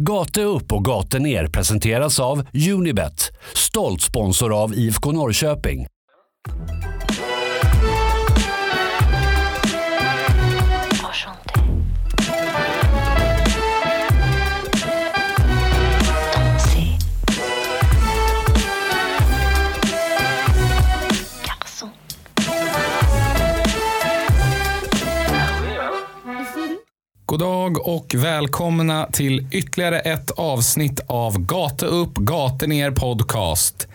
Gate upp och gate ner presenteras av Unibet, stolt sponsor av IFK Norrköping. God dag och välkomna till ytterligare ett avsnitt av Gata upp, Gate ner podcast.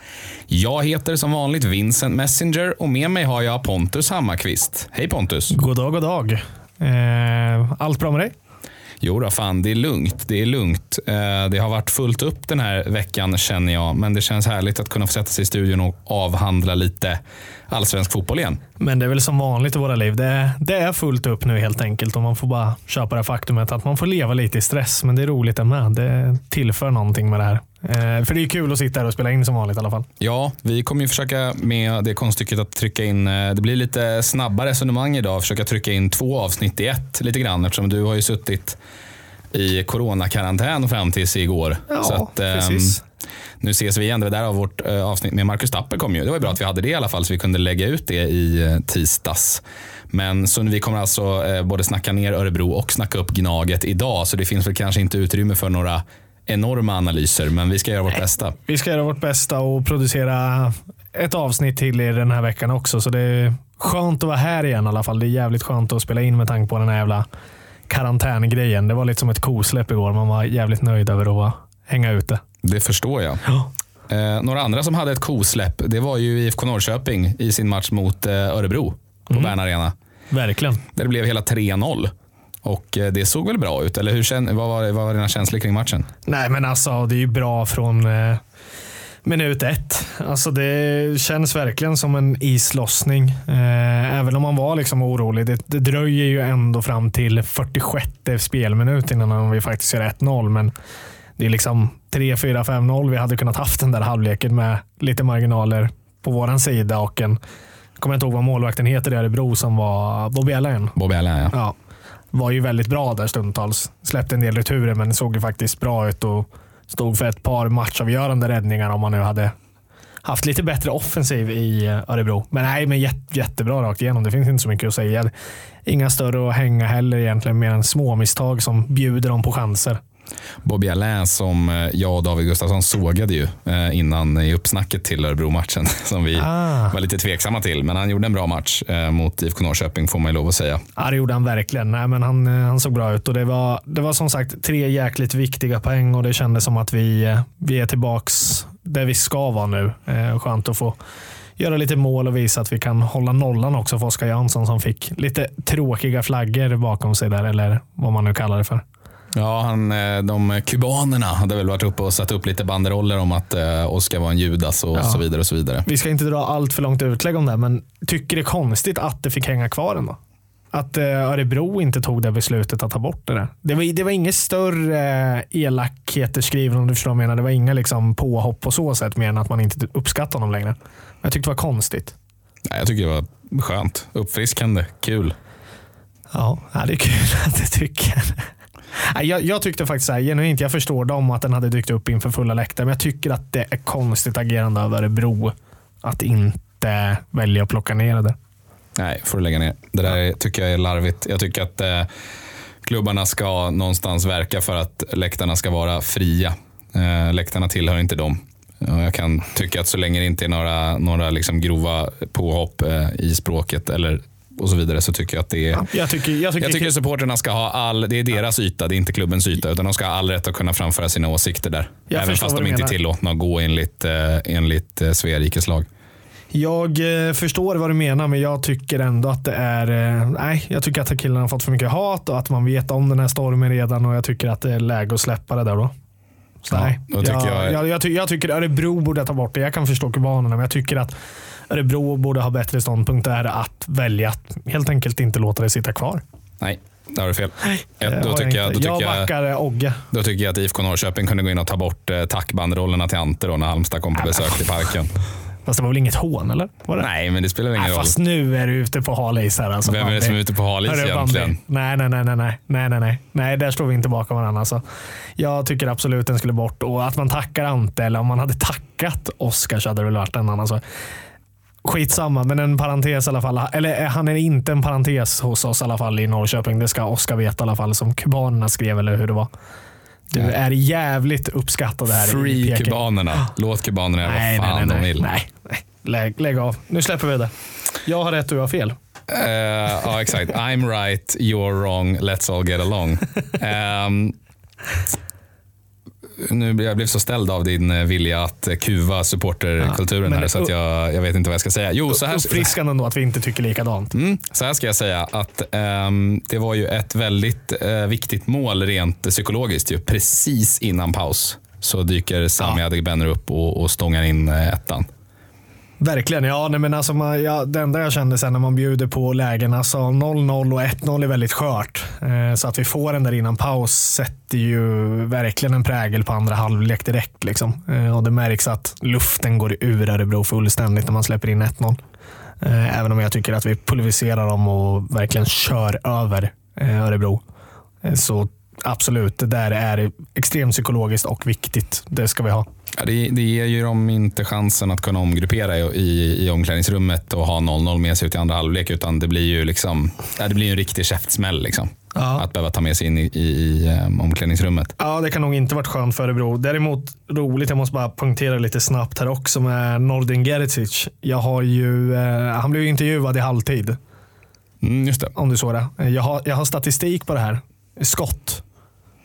Jag heter som vanligt Vincent Messenger och med mig har jag Pontus Hammarkvist. Hej Pontus! God dag, god dag. Eh, allt bra med dig? Jo då, fan det är lugnt. Det är lugnt. Eh, det har varit fullt upp den här veckan känner jag, men det känns härligt att kunna få sätta sig i studion och avhandla lite allsvensk fotboll igen. Men det är väl som vanligt i våra liv. Det, det är fullt upp nu helt enkelt och man får bara köpa det faktumet att man får leva lite i stress. Men det är roligt det med. Det tillför någonting med det här. Eh, för det är kul att sitta här och spela in som vanligt i alla fall. Ja, vi kommer ju försöka med det konststycket att trycka in, eh, det blir lite snabba resonemang idag, försöka trycka in två avsnitt i ett lite grann eftersom du har ju suttit i coronakarantän fram tills igår. Ja, Så att, ehm, precis. nu ses vi igen. Det var där av vårt eh, avsnitt med Marcus Tapper kom ju. Det var ju bra att vi hade det i alla fall så vi kunde lägga ut det i tisdags. Men så vi kommer alltså både snacka ner Örebro och snacka upp Gnaget idag. Så det finns väl kanske inte utrymme för några enorma analyser, men vi ska göra vårt bästa. Vi ska göra vårt bästa och producera ett avsnitt till er den här veckan också. Så det är skönt att vara här igen i alla fall. Det är jävligt skönt att spela in med tanke på den här jävla karantängrejen. Det var lite som ett kosläpp igår. Man var jävligt nöjd över att hänga ute. Det förstår jag. Ja. Eh, några andra som hade ett kosläpp, det var ju IFK Norrköping i sin match mot eh, Örebro på Mm. Bern Arena. Verkligen. Där det blev hela 3-0. Och eh, det såg väl bra ut? Eller hur, vad, var, vad var dina känslor kring matchen? Nej, men alltså det är ju bra från eh, minut ett. Alltså det känns verkligen som en islossning. Eh, även om man var liksom orolig. Det, det dröjer ju ändå fram till 46 spelminut innan vi faktiskt gör 1-0. Men det är liksom 3, 4, 5-0. Vi hade kunnat haft den där halvleken med lite marginaler på våran sida och en jag kommer inte ihåg vad målvakten heter i Örebro som var Bobby Allen. Bobby Allen, ja. Ja, var ju väldigt bra där stundtals. Släppte en del returer men såg ju faktiskt bra ut och stod för ett par matchavgörande räddningar om man nu hade haft lite bättre offensiv i eh, Örebro. Men nej, men jätte, jättebra rakt igenom. Det finns inte så mycket att säga. Inga större att hänga heller egentligen, mer än små misstag som bjuder dem på chanser. Bobby Allen som eh, jag och David Gustafsson sågade ju eh, innan i uppsnacket till Örebro-matchen som vi Ah. var lite tveksamma till. Men han gjorde en bra match eh, mot IFK Norrköping får man ju lov att säga. Ja, det gjorde han verkligen. Nej, men han, han såg bra ut och det var, det var som sagt tre jäkligt viktiga poäng och det kändes som att vi, vi är tillbaks där vi ska vara nu. Skönt att få göra lite mål och visa att vi kan hålla nollan också för Oskar Jansson som fick lite tråkiga flaggor bakom sig där, eller vad man nu kallar det för. Ja, han, eh, de kubanerna hade väl varit uppe och satt upp lite banderoller om att eh, Oskar var en judas och Ja. så vidare. och så vidare. Vi ska inte dra allt för långt utlägg om det, men tycker det är konstigt att det fick hänga kvar ändå. Att eh, Örebro inte tog det beslutet att ta bort det där. Det var, det var inget större elakheter skriven om du förstår vad jag menar. Det var inga liksom, påhopp på så sätt mer än att man inte uppskattar honom längre. Jag tyckte det var konstigt. Nej, jag tycker det var skönt, uppfriskande, kul. Ja, ja det är kul att du tycker. Jag, jag tyckte faktiskt så här, genuint, jag förstår dem att den hade dykt upp inför fulla läktare, men jag tycker att det är konstigt agerande av Örebro att inte välja att plocka ner det. Nej, får du lägga ner. Det där är- tycker jag är larvigt. Jag tycker att eh, klubbarna ska någonstans verka för att läktarna ska vara fria. Eh, läktarna tillhör inte dem. Jag kan tycka att så länge det inte är några, några liksom grova påhopp eh, i språket eller och så vidare så tycker jag att det är Jag tycker, jag tycker, jag tycker supporterna ska ha all, det är deras yta, det är inte klubbens yta, utan de ska ha all rätt att kunna framföra sina åsikter där. Jag Även fast de inte är tillåtna att gå enligt, eh, enligt eh, Svea rikes lag. Jag eh, förstår vad du menar, men jag tycker ändå att det är... Nej, jag tycker att killarna har fått för mycket hat och att man vet om den här stormen redan och jag tycker att det är läge att släppa det där då. Så Ja, nej, jag, jag- jag, jag, ty, jag tycker Örebro borde ta bort det. Jag kan förstå kubanerna, men jag tycker att Örebro borde ha bättre ståndpunkt där att välja att helt enkelt inte låta det sitta kvar. Nej, där har du fel. Det Ja, då, tycker jag, då, tycker jag jag, backar Ogge. då tycker jag att IFK Norrköping kunde gå in och ta bort eh, tackbanderollerna till Ante då, när Halmstad kom på besök till parken. Fast det var väl inget hån, eller? Var det? Nej, men det spelar ingen Nej, roll. fast nu är du ute på hal is här. Alltså, Vem är det som är ute på hal is egentligen? Nej, nej, nej, nej, nej, nej, nej, nej. Nej, där står vi inte bakom varandra. Alltså. Jag tycker absolut den skulle bort och att man tackar Ante, eller om man hade tackat Oskar så hade det väl varit en annan sak. Skitsamma, men en parentes i alla fall. Eller eh, han är inte en parentes hos oss i alla fall i Norrköping. Det ska Oskar veta i alla fall, som kubanerna skrev, eller hur det var. Du Ja. är jävligt uppskattad här i Free Peking. kubanerna. Låt kubanerna göra Nej, vad nej, fan nej, de nej, vill. nej, nej. Lägg, lägg av. Nu släpper vi det. Jag har rätt, du har fel. Eh, ja, exakt. I'm right, you're wrong, let's all get along. Ehm, nu jag blev så ställd av din eh, vilja att eh, kuva supporterkulturen Ja, här så att jag, jag vet inte vad jag ska säga. Jo, så här, Uppfriskande ändå att vi inte tycker likadant. Mm, så här ska jag säga att ehm, det var ju ett väldigt eh, viktigt mål rent psykologiskt. Ju. Precis innan paus så dyker Sami Adegbenro upp och, och stångar in ettan. Verkligen. Ja, nej, men alltså man, ja, det enda jag kände sen när man bjuder på lägena, alltså 0-0 och 1-0 är väldigt skört. Eh, så att vi får den där innan paus sätter ju verkligen en prägel på andra halvlek direkt. Liksom. Eh, och det märks att luften går ur Örebro fullständigt när man släpper in 1-0. Eh, även om jag tycker att vi pulveriserar dem och verkligen kör över eh, Örebro. Eh, så absolut, det där är extremt psykologiskt och viktigt. Det ska vi ha. Ja, det, det ger ju dem inte chansen att kunna omgruppera i, i, i omklädningsrummet och ha 0-0 med sig ut i andra halvlek. Utan det blir ju liksom, ja, det blir en riktig käftsmäll. Liksom. Ja. Att behöva ta med sig in i, i, i um, omklädningsrummet. Ja, det kan nog inte varit skönt för Örebro. Däremot roligt, jag måste bara punktera lite snabbt här också med Nordin Gerzic. Jag har ju, eh, han blev ju intervjuad i halvtid, Mm, just det. om du såg det. Jag har, jag har statistik på det här. Skott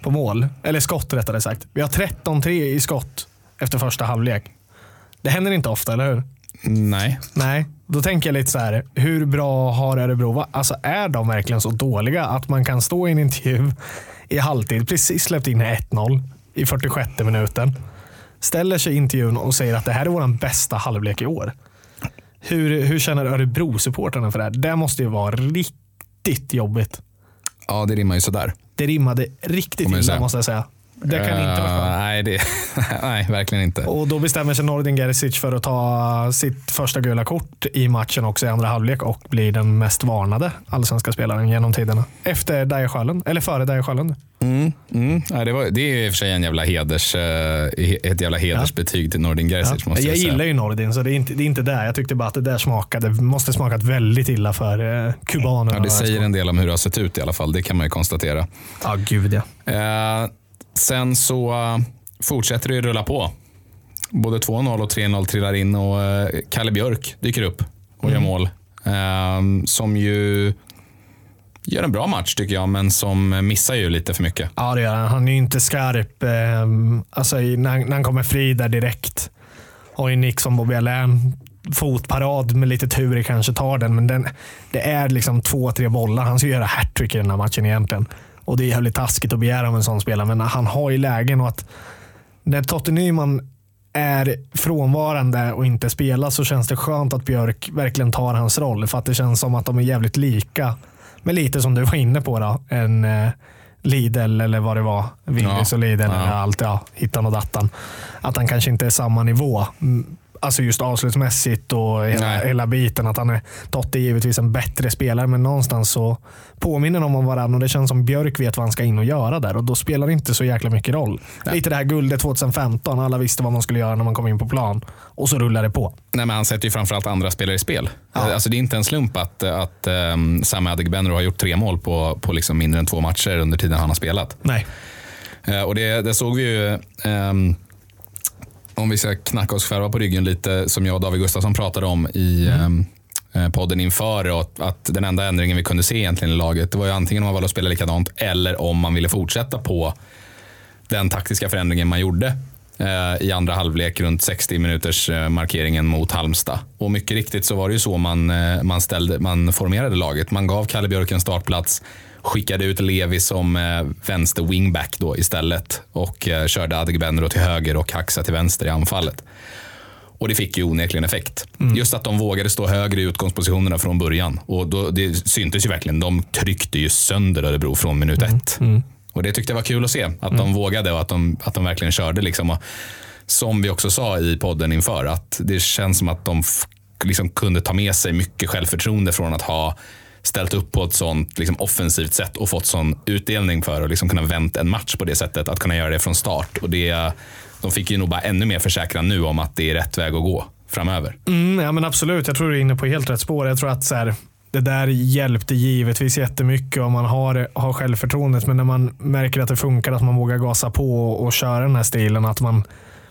på mål. Eller skott rättare sagt. Vi har 13-3 i skott efter första halvlek. Det händer inte ofta, eller hur? Nej. Nej, då tänker jag lite så här. Hur bra har Örebro Alltså är de verkligen så dåliga att man kan stå i en intervju i halvtid, precis släppt in 1-0 i 46 minuten. Ställer sig i intervjun och säger att det här är vår bästa halvlek i år. Hur, hur känner Örebro-supportrarna för det här? Det måste ju vara riktigt jobbigt. Ja, det rimmar ju sådär. Det rimmade riktigt illa måste jag säga. Det kan inte vara Eh, skönt. nej, det, nej, verkligen inte. Och då bestämmer sig Nordin Gerzic för att ta sitt första gula kort i matchen också i andra halvlek och blir den mest varnade allsvenska spelaren genom tiderna. Efter Daje Sjölund, eller före Daje Sjölund. Mm, mm. Ja, det, var, det är i och för sig en jävla heders, eh, ett jävla hedersbetyg till Nordin Gerzic. Måste jag jag säga. gillar ju Nordin, så det är, inte, det är inte där. Jag tyckte bara att det där smakade, måste smakat väldigt illa för eh, kubanerna. Ja, det säger en del om hur det har sett ut i alla fall. Det kan man ju konstatera. Ja, gud ja. Eh, sen så eh, fortsätter det rulla på. Både 2-0 och 3-0 trillar in och eh, Kalle Björk dyker upp och gör mål. Eh, som ju gör en bra match tycker jag, men som missar ju lite för mycket. Ja, det gör han. Han är ju inte skarp. Eh, alltså, när, han kommer fri där direkt. Har ju nick som Bobby Allain. Fotparad med lite tur i kanske tar den, men den, det är liksom två, tre bollar. Han ska göra hattrick i den här matchen egentligen. Och Det är jävligt taskigt att begära av en sån spelare, men han har ju lägen och att när Totte Nyman är frånvarande och inte spelar så känns det skönt att Björk verkligen tar hans roll. För att det känns som att de är jävligt lika. Men lite som du var inne på då. En eh, Lidl eller vad det var. Willys Ja. och Lidl. Ja. Eller allt, ja, hittan och dattan. Att han kanske inte är samma nivå. Alltså just avslutsmässigt och hela, Nej. hela biten. Att han är, Totte är givetvis en bättre spelare, men någonstans så påminner de om varandra och det känns som Björk vet vad han ska in och göra där och då spelar det inte så jäkla mycket roll. Lite det här guldet 2015. Alla visste vad man skulle göra när man kom in på plan och så rullar det på. Nej, men han sätter ju framförallt andra spelare i spel. Alltså, det är inte en slump att, att um, Sam Adegbenro har gjort tre mål på, på liksom mindre än två matcher under tiden han har spelat. Nej. Eh, och det, det såg vi ju, ehm, om vi ska knacka oss själva på ryggen lite, som jag och David Gustafsson pratade om i ehm, eh, podden inför, och att, att den enda ändringen vi kunde se egentligen i laget, det var ju antingen om man valde att spela likadant eller om man ville fortsätta på den taktiska förändringen man gjorde eh, i andra halvlek runt 60 minuters eh, markeringen mot Halmstad. Och mycket riktigt så var det ju så man, eh, man, ställde, man formerade laget. Man gav Kalle Björk en startplats, skickade ut Levi som eh, vänster wingback då istället och eh, körde Adegbenro till höger och Haxa till vänster i anfallet. Och det fick ju onekligen effekt. Just att de vågade stå högre i utgångspositionerna från början. Och då, det syntes ju verkligen. De tryckte ju sönder Örebro från minut ett. Och det tyckte jag var kul att se. Att de vågade och att de, att de verkligen körde. Liksom. Och som vi också sa i podden inför, att det känns som att de liksom kunde ta med sig mycket självförtroende från att ha ställt upp på ett sånt liksom, offensivt sätt och fått sån utdelning för att liksom kunna vänta en match på det sättet. Att kunna göra det från start. Och det, de fick ju nog bara ännu mer försäkran nu om att det är rätt väg att gå framöver. Mm, ja, men absolut, jag tror du är inne på helt rätt spår. Jag tror att så här, det där hjälpte givetvis jättemycket om man har, har självförtroendet. Men när man märker att det funkar, att man vågar gasa på och, och köra den här stilen. Att man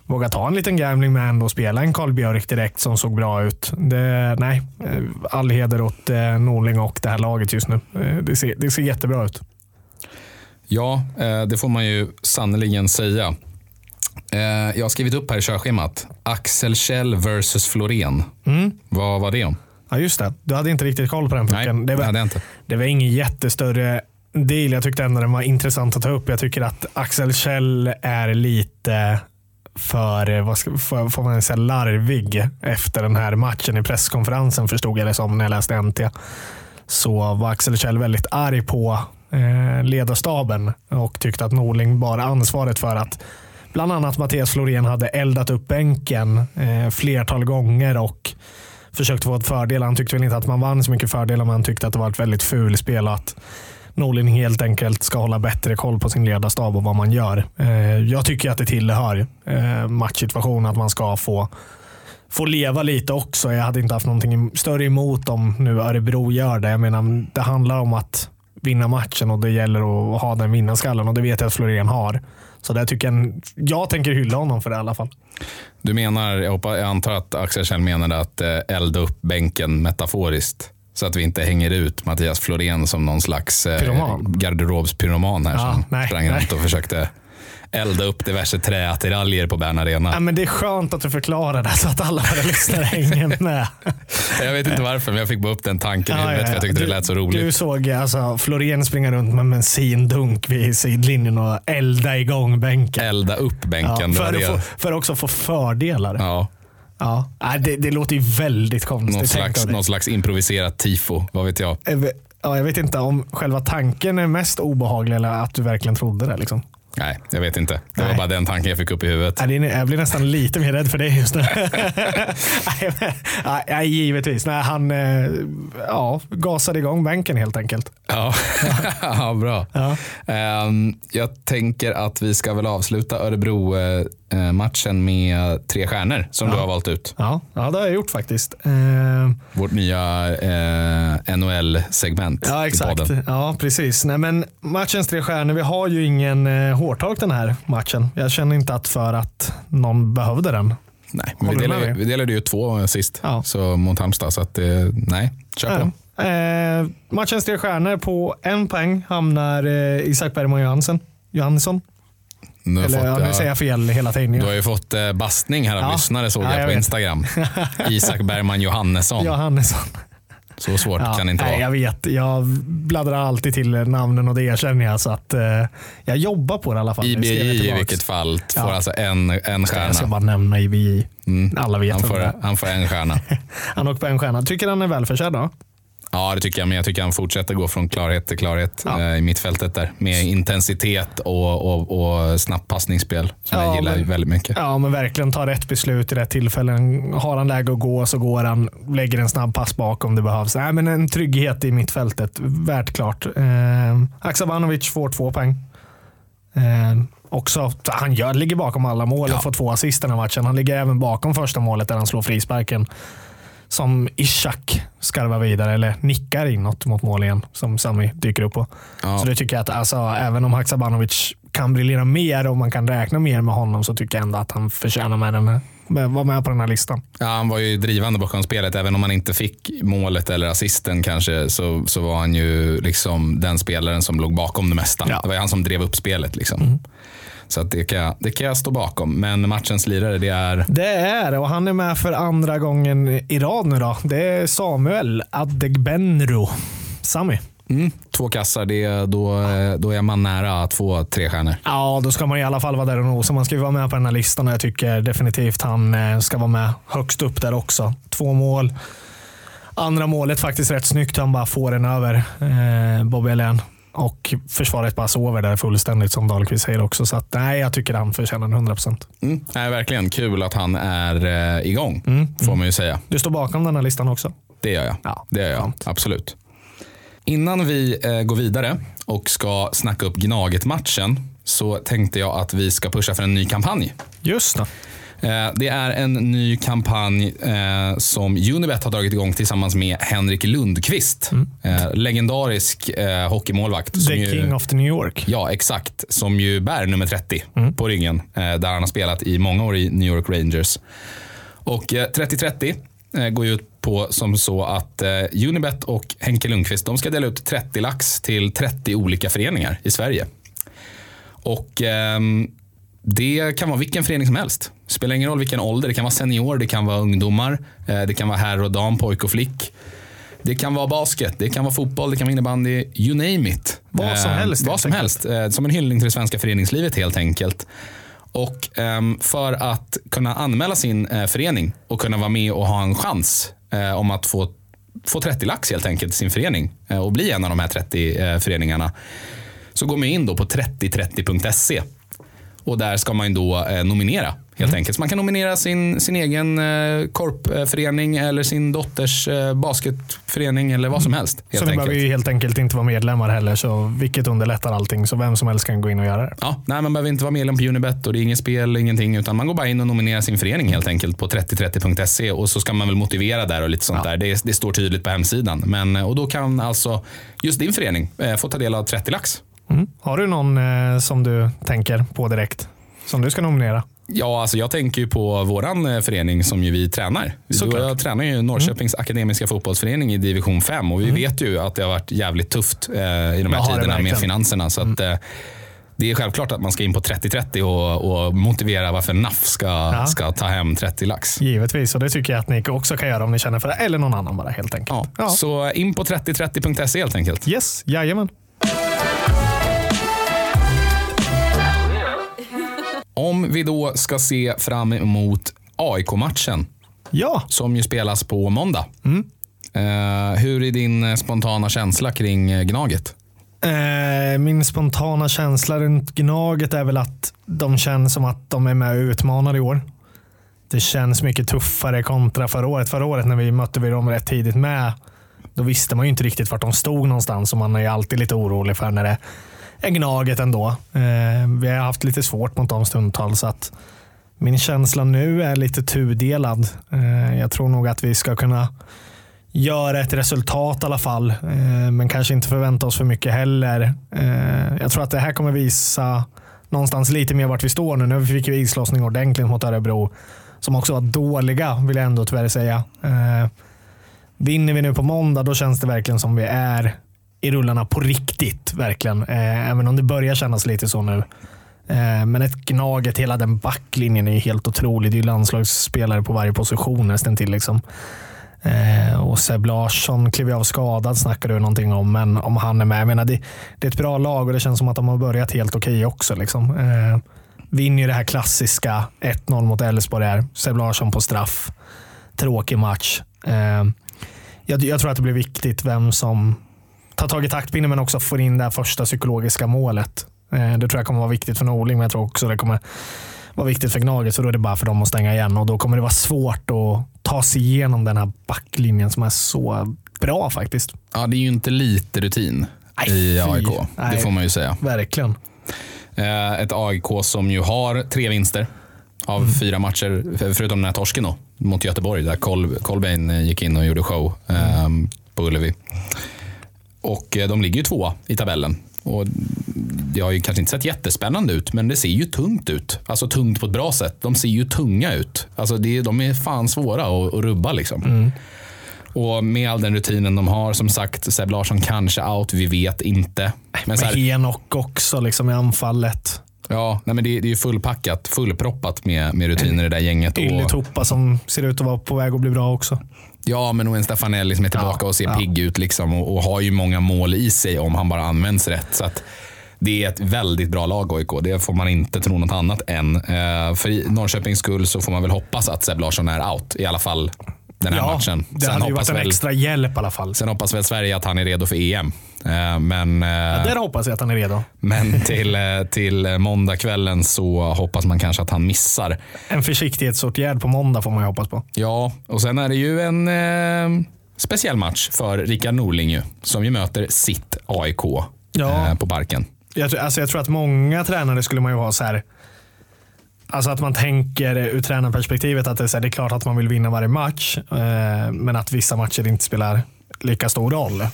vågar ta en liten gambling med ändå och spela en Karl Björk direkt som såg bra ut. Det, nej, eh, all heder åt eh, Norling och det här laget just nu. Eh, Det ser, det ser jättebra ut. Ja, det får man ju sannoliken säga. Jag har skrivit upp här i körschemat. Axel Kjell versus Florén. Vad var det om? Ja, just det. Du hade inte riktigt koll på den Nej, pucken. det var- hade jag inte. Det var ingen jättestörre deal. Jag tyckte ändå den var intressant att ta upp. Jag tycker att Axel Kjell är lite för, eh, vad ska, för får man säga, larvig efter den här matchen i presskonferensen förstod jag det som när jag läste NT. Så var Axel Kjell väldigt arg på eh, ledarstaben och tyckte att Norling bar ansvaret för att bland annat Mattias Florén hade eldat upp bänken eh, flertal gånger och försökt få ett fördel. Han tyckte väl inte att man vann så mycket fördelar, men han tyckte att det var ett väldigt fulspel. och att Norlin helt enkelt ska hålla bättre koll på sin ledarstab och vad man gör. Eh, jag tycker att det tillhör eh, matchsituation att man ska få, få leva lite också. Jag hade inte haft någonting större emot om nu Örebro gör det. Jag menar, det handlar om att vinna matchen och det gäller att ha den vinnarskallen och det vet jag att Florén har. Så där tycker jag, jag tänker hylla honom för det i alla fall. Du menar, jag, hoppas, jag antar att Axel Kjell menade att eh, elda upp bänken metaforiskt. Så att vi inte hänger ut Mattias Florén som någon slags eh, Pyroman. garderobspyroman här Ja, som nej, sprang nej. runt och försökte elda upp diverse träattiraljer på Bern Arena. Ja, men det är skönt att du förklarar det så att alla våra lyssnare hänger med. Jag vet inte varför, men jag fick bara upp den tanken i Ja, huvudet ja, ja. jag tyckte du, det lät så roligt. Du såg alltså, Florén springa runt med en bensindunk vid sidlinjen och elda igång bänken. Elda upp bänken. för, att få, för att också få fördelar. Ja. Ja, Nej, det, det låter ju väldigt konstigt. någon, slags, någon slags improviserat tifo, vad vet jag. Vet- Ja, jag vet inte om själva tanken är mest obehaglig eller att du verkligen trodde det. Liksom. Nej, jag vet inte. Det var Nej. bara den tanken jag fick upp i huvudet. Nej, Jag blir nästan lite mer rädd för det just nu. Nej, men- givetvis. Nej, han eh, ja, gasade igång bänken helt enkelt. Ja, ja bra. Ja. Ehm, jag tänker att vi ska väl avsluta Örebro-matchen med tre stjärnor som du har valt ut. Ja, ja, det har jag gjort faktiskt. Eh, Vårt nya eh, NHL-segment Ja, exakt. Ja, precis. Nej, men matchens tre stjärnor. Vi har ju ingen eh, hårtork den här matchen. Jag känner inte att för att någon behövde den. Nej, men vi, delade, vi delade ju två sist Ja. så mot Halmstad. Så att, eh, nej, kör på. Ja. Eh, matchens tre stjärnor på en poäng hamnar eh, Isak Bergman Johansson. Johansson. Nu har Eller fått, ja, nu säger jag fel hela tiden. Du har ju fått eh, bastning här av Ja. lyssnare såg Ja, jag jag på vet. Instagram. Isak Bergman Johannesson. Johannesson. Så svårt Ja, kan det inte nej, vara. Jag vet. Jag bladdrar alltid till namnen och det erkänner jag. Så att, eh, jag jobbar på det i alla fall. IBJ i vilket fall får Ja. alltså en, en Jag ska stjärna. bara nämna IBJ. Mm. Alla vet Han får, han får en stjärna. Han åker på en stjärna. Tycker han är välförtjänt då? Ja, det tycker jag. Men jag tycker han fortsätter gå från klarhet till klarhet Ja. eh, i mittfältet där. Med intensitet och, och, och snabbt passningsspel. Som Ja, jag gillar men- väldigt mycket. Ja, men verkligen ta rätt beslut i rätt tillfällen. Har han läge att gå så går han. Lägger en snabb pass bak om det behövs. Nej, men en trygghet i mittfältet. Värt klart. Eh, Aksabanovic får två poäng. Eh, också, han gör, ligger bakom alla mål och Ja. får två assist den här matchen. Han ligger även bakom första målet där han slår frisparken. Som Ishak skarvar vidare, eller nickar inåt mot mål igen, som Sami dyker upp på. Ja. Så det tycker jag att alltså, även om Haksabanovic kan briljera mer och man kan räkna mer med honom så tycker jag ändå att han förtjänar med den här, vara med på den här listan. Ja, han var ju drivande bakom spelet. Även om han inte fick målet eller assisten kanske så, så var han ju liksom den spelaren som låg bakom det mesta. Ja. Det var ju han som drev upp spelet. Liksom. Så att det, kan jag, det kan jag stå bakom. Men matchens lirare, det är... Det är och han är med för andra gången i rad nu då. Det är Samuel Adegbenro. Sami. Mm, två kassar, det, är- då, då är man nära att få tre stjärnor. Ja, då ska man i alla fall vara där och nosa. Man ska ju vara med på den här listan och jag tycker definitivt han eh, ska vara med högst upp där också. Två mål. Andra målet faktiskt rätt snyggt. Han bara får den över eh, Bobby Alén. Och försvaret bara sover där fullständigt som Dahlqvist säger också. Så att, nej, jag tycker han förtjänar 100%. Mm. Nej, verkligen kul att han är eh, igång, Mm. får man ju säga. Du står bakom den här listan också? Det gör jag. Ja, det gör jag. Absolut. Innan vi eh, går vidare och ska snacka upp Gnaget-matchen så tänkte jag att vi ska pusha för en ny kampanj. Just det. Eh, Det är en ny kampanj eh, som Unibet har dragit igång tillsammans med Henrik Lundqvist. Eh, legendarisk hockeymålvakt. som Mm. The ju- King of the New York. Ja, exakt. Som ju bär nummer 30 Mm. på ryggen. Där han har spelat i många år i New York Rangers. Och eh, 30-30 eh, går ju ut på som så att eh, Unibet och Henke Lundqvist de ska dela ut 30 lax till 30 olika föreningar i Sverige. Och ehm, det kan vara vilken förening som helst. Spelar ingen roll vilken ålder. Det kan vara senior, det kan vara ungdomar, eh, det kan vara herr och dam, pojk och flick. Det kan vara basket, det kan vara fotboll, det kan vara innebandy, you name it. Vad som Eh, helst, Vad helt som helst. Eh, Som en hyllning till det svenska föreningslivet helt enkelt. Och ehm, för att kunna anmäla sin eh, förening och kunna vara med och ha en chans eh, om att få, få 30 lax helt enkelt i sin förening eh, och bli en av de här 30 eh, föreningarna så går man in då på 3030.se och där ska man ju då eh, nominera helt Mm. enkelt. Så man kan nominera sin, sin egen eh, korpförening eller sin dotters eh, basketförening eller vad som helst. Helt Så ni enkelt. behöver ju helt enkelt inte vara medlemmar heller, så vilket underlättar allting. Så vem som helst kan gå in och göra det. Ja, nej, man behöver inte vara medlem på Unibet och det är inget spel, ingenting, utan man går bara in och nominerar sin förening helt enkelt på 3030.se och så ska man väl motivera där och lite sånt Ja. där. Det, det står tydligt på hemsidan. Men, och då kan alltså just din förening få ta del av 30 lax. Mm. Har du någon eh, som du tänker på direkt? Som du ska nominera? Ja, alltså jag tänker ju på våran eh, förening som ju vi tränar. Såklart. jag tränar ju Norrköpings akademiska fotbollsförening i division 5 och vi vet ju att det har varit jävligt tufft eh, i de här Ja, det tiderna med finanserna. Så att, eh, det är självklart att man ska in på 30-30 och, och motivera varför NAF ska, ska ta hem 30 lax. Givetvis, och det tycker jag att ni också kan göra om ni känner för det. Eller någon annan bara helt enkelt. Ja, Ja. Så in på 3030.se helt enkelt. Yes, jajamän. Om vi då ska se fram emot AIK-matchen Ja, som ju spelas på måndag. Mm. Eh, hur är din spontana känsla kring eh, Gnaget? Eh, min spontana känsla runt Gnaget är väl att de känns som att de är med och utmanar i år. Det känns mycket tuffare kontra förra året. Förra året när vi mötte vi dem rätt tidigt med, då visste man ju inte riktigt vart de stod någonstans och man är ju alltid lite orolig för när det Gnaget ändå. Eh, vi har haft lite svårt mot dem stundtals. så att Min känsla nu är lite tudelad. Eh, jag tror nog att vi ska kunna göra ett resultat i alla fall. Eh, men kanske inte förvänta oss för mycket heller. Eh, jag tror att det här kommer visa någonstans lite mer vart vi står nu. Nu fick vi islossning ordentligt mot Örebro. Som också var dåliga, vill jag ändå tyvärr säga. Eh, vinner vi nu på måndag, då känns det verkligen som vi är i rullarna på riktigt. Verkligen. Eh, även om det börjar kännas lite så nu. Eh, Men ett Gnaget, hela den backlinjen är ju helt otrolig. Det är ju landslagsspelare på varje position nästan till. Liksom. Eh, och Seb Larsson klev ju av skadad snackar du någonting om, men om han är med. Jag menar, det, det är ett bra lag och det känns som att de har börjat helt okej också. Liksom. Eh, vinner ju det här klassiska 1-0 mot Elfsborg här. Seb Larsson på straff. Tråkig match. Eh, jag, jag tror att det blir viktigt vem som tar tag i taktpinnen men också får in det här första psykologiska målet. Eh, det tror jag kommer vara viktigt för Norling, men jag tror också det kommer vara viktigt för Gnaget. Så då är det bara för dem att stänga igen och då kommer det vara svårt att ta sig igenom den här backlinjen som är så bra faktiskt. Ja, det är ju inte lite rutin Nej, i. AIK. Det Nej. får man ju säga. Verkligen. Eh, Ett AIK som ju har tre vinster av Mm. fyra matcher, för- förutom den här torsken då, mot Göteborg där eh, gick in och gjorde show eh, på Ullevi. Och eh, de ligger ju tvåa i tabellen. Och det har ju kanske inte sett jättespännande ut, men det ser ju tungt ut. Alltså tungt på ett bra sätt. De ser ju tunga ut. Alltså det, de är fan svåra att, att rubba liksom. Och med all den rutinen de har, som sagt, Seb Larsson kanske out, vi vet inte. Men Med här, Henok också liksom i anfallet. Ja, nej men det, det är ju fullpackat, fullproppat med, med rutiner i det där gänget. Och, Ylletoppa som ser ut att vara på väg att bli bra också. ja, men och en Stefanelli som är tillbaka Ja, och ser ja. pigg ut liksom, och, och har ju många mål i sig om han bara används rätt. Så att det är ett väldigt bra lag AIK. Det får man inte tro något annat än. Eh, för i Norrköpings skull så får man väl hoppas att Seb Larsson är out. I alla fall den här ja, matchen. det hade ju varit en väl, extra hjälp i alla fall. sen hoppas väl Sverige att han är redo för EM. Eh, Men, eh, Där hoppas jag att han är redo. men till, eh, till måndagskvällen så hoppas man kanske att han missar. En försiktighetsåtgärd på måndag får man ju hoppas på. Ja, och sen är det ju en eh, speciell match för Rickard Norling ju, som ju möter sitt AIK Ja. eh, på Parken. Jag, alltså jag tror att många tränare skulle man ju ha så här. Alltså att man tänker ur tränarperspektivet att det är, så här, det är klart att man vill vinna varje match. Eh, men att vissa matcher inte spelar lika stor roll. Eh,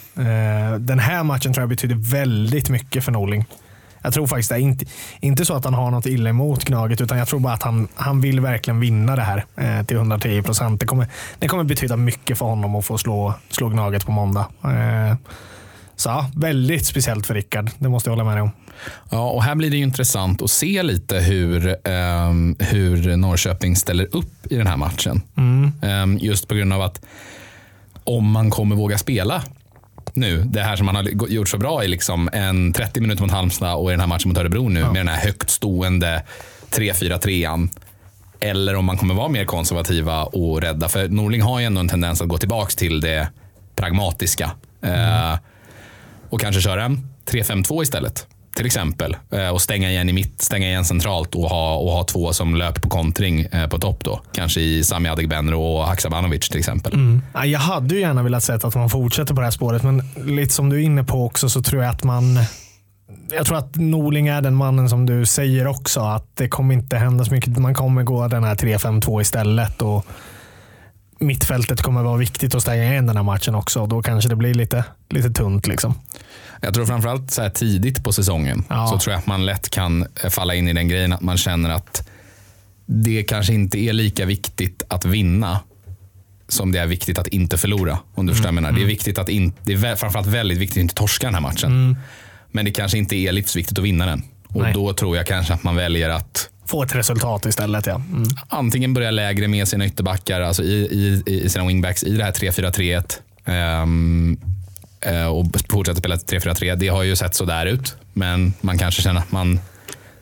den här matchen tror jag betyder väldigt mycket för Norling. Jag tror faktiskt det är inte, inte så att han har något illa emot Gnaget utan jag tror bara att han, han vill verkligen vinna det här eh, till 110 procent. Det kommer, det kommer betyda mycket för honom att få slå, slå Gnaget på måndag. Eh, så ja, väldigt speciellt för Rickard. Det måste jag hålla med dig om. Ja, och här blir det intressant att se lite hur, ehm, hur Norrköping ställer upp i den här matchen. Ehm, just på grund av att om man kommer våga spela nu, det här som man har gjort så bra i liksom en 30 minuter mot Halmstad och i den här matchen mot Örebro nu med den här högt stående 3-4-3an. Eller om man kommer vara mer konservativa och rädda. För Norling har ju ändå en tendens att gå tillbaka till det pragmatiska. Eh, och kanske köra en 3-5-2 istället. Till exempel. Eh, och stänga igen i mitt, stänga igen centralt och ha, och ha två som löper på kontring eh, på topp då. Kanske i Sami Adegbenro och Haksabanovic till exempel. Mm. Jag hade ju gärna velat se att man fortsätter på det här spåret, men lite som du är inne på också så tror jag att man jag tror att Norling är den mannen som du säger också. Att det kommer inte hända så mycket. Man kommer gå den här 3-5-2 istället. Och mittfältet kommer vara viktigt att stänga igen den här matchen också. Då kanske det blir lite, lite tunt. Liksom. Jag tror framförallt så här tidigt på säsongen Ja. så tror jag att man lätt kan eh, falla in i den grejen att man känner att det kanske inte är lika viktigt att vinna som det är viktigt att inte förlora. Om du förstår vad jag menar. Det är, viktigt att in, det är framförallt väldigt viktigt att inte torska den här matchen. Men det kanske inte är livsviktigt att vinna den. Och Nej. då tror jag kanske att man väljer att Få ett resultat istället. Ja. Mm. antingen börja lägre med sina ytterbackar, alltså i, i, i sina wingbacks i det här 3-4-3. ehm, eh, och fortsätta spela 3-4-3. Det har ju sett så där ut, men man kanske känner att man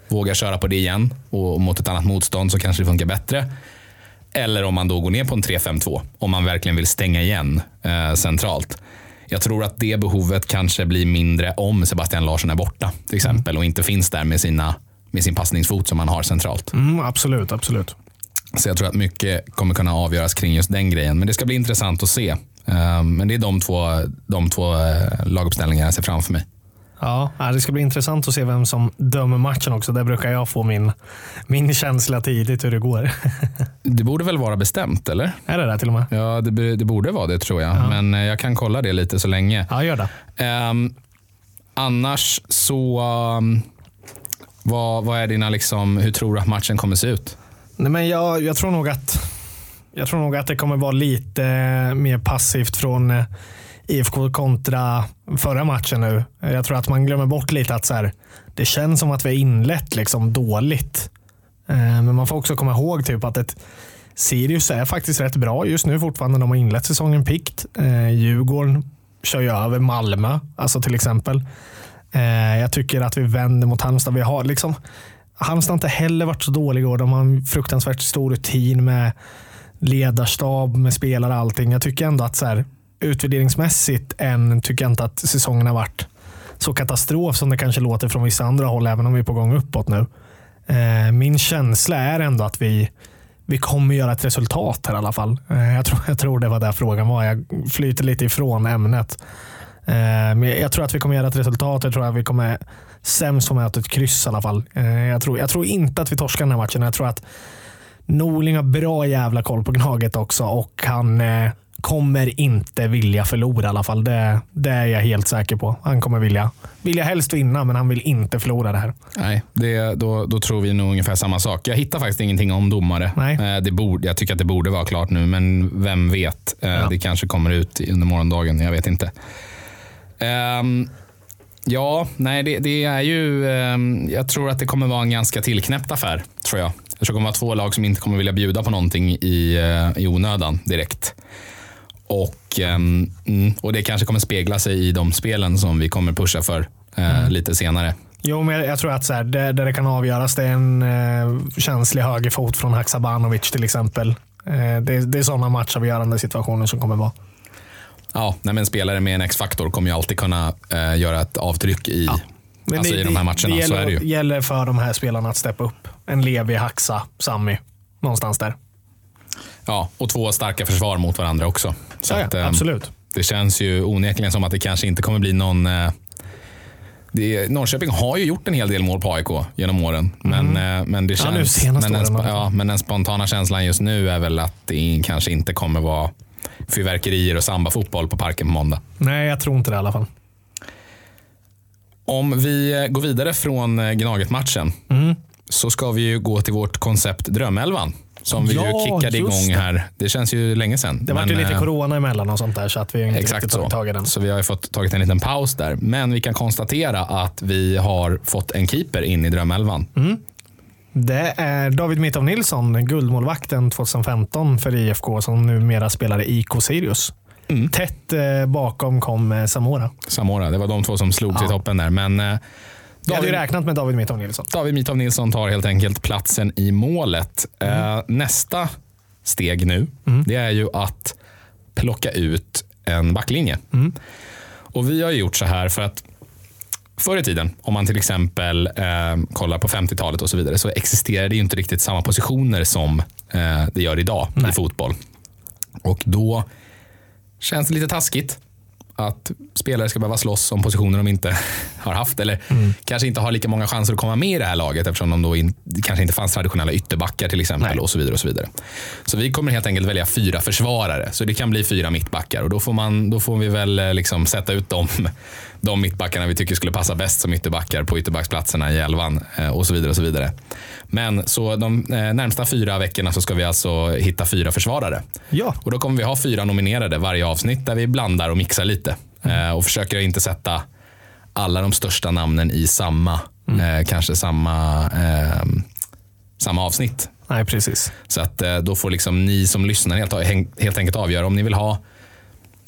vågar köra på det igen och mot ett annat motstånd så kanske det funkar bättre. Eller om man då går ner på en 3-5-2, om man verkligen vill stänga igen eh, centralt. Jag tror att det behovet kanske blir mindre om Sebastian Larsson är borta till exempel och inte finns där med, sina, med sin passningsfot som man har centralt. Mm, absolut, absolut. Så jag tror att mycket kommer kunna avgöras kring just den grejen. Men det ska bli intressant att se. Eh, Men det är de två, de två eh, laguppställningar jag ser framför mig. Ja, ja, det ska bli intressant att se vem som dömer matchen också. Där brukar jag få min, min känsla tidigt hur det går. Det borde väl vara bestämt, eller? är det där till och med? Ja, det, det borde vara det tror jag. Men eh, jag kan kolla det lite så länge. Ja, gör det. Ehm, annars så, um, vad, vad är dina, liksom, hur tror du att matchen kommer se ut? Nej, men jag, jag, tror nog att, jag tror nog att det kommer vara lite eh, mer passivt från eh, IFK kontra förra matchen nu. Jag tror att man glömmer bort lite att så här, det känns som att vi har inlett liksom dåligt. Eh, men man får också komma ihåg typ att ett Sirius är faktiskt rätt bra just nu fortfarande. De har inlett säsongen pikt. Djurgården kör ju över Malmö, alltså till exempel. Eh, Jag tycker att vi vänder mot Halmstad. Vi har liksom, Halmstad har inte heller varit så dåliga i år. De har en fruktansvärt stor rutin med ledarstab, med spelare och allting. Jag tycker ändå att så här, utvärderingsmässigt än tycker jag inte att säsongen har varit så katastrof som det kanske låter från vissa andra håll, även om vi är på gång uppåt nu. Eh, Min känsla är ändå att vi, vi kommer göra ett resultat här i alla fall. Eh, Jag tror, jag tror det var där frågan var. Jag flyter lite ifrån ämnet. Eh, Men jag tror att vi kommer göra ett resultat. Jag tror att vi kommer sämst få med ett kryss i alla fall. Eh, Jag tror, jag tror inte att vi torskar den här matchen. Jag tror att Norling har bra jävla koll på Gnaget också och han eh, kommer inte vilja förlora i alla fall. Det, det är jag helt säker på. Han kommer vilja, vilja helst vinna, men han vill inte förlora det här. Nej, det, då, då tror vi nog ungefär samma sak. Jag hittar faktiskt ingenting om domare. Nej. Det borde, jag tycker att det borde vara klart nu, men vem vet? Ja. Det kanske kommer ut under morgondagen. Jag vet inte. Ehm, ja, nej, det, det är ju... ehm, jag tror att det kommer vara en ganska tillknäppt affär, tror jag. Jag tror det kommer vara två lag som inte kommer vilja bjuda på någonting i, eh, i onödan direkt. Och, mm, och det kanske kommer spegla sig i de spelen som vi kommer pusha för eh, lite senare. Jo, men jag, jag tror att så här, det, där det kan avgöras det är en eh, känslig högerfot från Haksabanovic till exempel. Eh, det, det är sådana matchavgörande situationer som kommer vara. Ja, nej, men spelare med en X-faktor kommer ju alltid kunna eh, göra ett avtryck i, Men alltså det, i de här matcherna. Det så gäller, är det ju. gäller för de här spelarna att steppa upp. En Levi, Haxa, Sami. Någonstans där. Ja, och två starka försvar mot varandra också. Så Ja, att, ja, eh, absolut. Det känns ju onekligen som att det kanske inte kommer bli någon... Eh, det, Norrköping har ju gjort en hel del mål på AIK genom åren. Men, eh, men det Ja, känns... senaste men, den, också. ja, men den spontana känslan just nu är väl att det kanske inte kommer vara fyrverkerier och sambafotboll på parken på måndag. Nej, jag tror inte det i alla fall. Om vi går vidare från eh, Gnaget-matchen Mm. så ska vi ju gå till vårt koncept Drömelvan. Som vi ju Ja, kickade just igång det. här. Det känns ju länge sedan. Det var ju lite eh, corona emellan och sånt där så att vi inte Exakt riktigt så. tagit tag i den. Så vi har ju fått tagit en liten paus där. Men vi kan konstatera att vi har fått en keeper in i drömelvan. Mm. Det är David Mitov Nilsson, guldmålvakten 2015 för IFK som numera spelar i IK Sirius. Mm. Tätt eh, bakom kom eh, Samora. Samora, det var de två som slogs i toppen där. Men eh, Jag hade ju David, räknat med David Mitov Nilsson. David Mitov Nilsson tar helt enkelt platsen i målet. Eh, nästa steg nu, det är ju att plocka ut en backlinje. Och vi har gjort så här för att Förr i tiden, om man till exempel eh, kollar på 50-talet och så vidare, så existerade ju inte riktigt samma positioner som eh, det gör idag i fotboll. Och då känns det lite taskigt att spelare ska behöva slåss om positioner de inte har haft eller kanske inte har lika många chanser att komma med i det här laget eftersom de då in, kanske inte fanns traditionella ytterbackar till exempel Nej. och så vidare. och Så vidare. Så vi kommer helt enkelt välja fyra försvarare. Så det kan bli fyra mittbackar och då får, man, då får vi väl eh, liksom sätta ut de, de mittbackarna vi tycker skulle passa bäst som ytterbackar på ytterbacksplatserna i elvan eh, och så vidare. och så vidare. Men så de eh, närmsta fyra veckorna så ska vi alltså hitta fyra försvarare. Ja, Och då kommer vi ha fyra nominerade varje avsnitt där vi blandar och mixar lite. Eh, och försöker inte sätta alla de största namnen i samma, eh, kanske samma, eh, samma avsnitt. nej precis. Så att då får liksom ni som lyssnar helt, helt enkelt avgöra om ni vill ha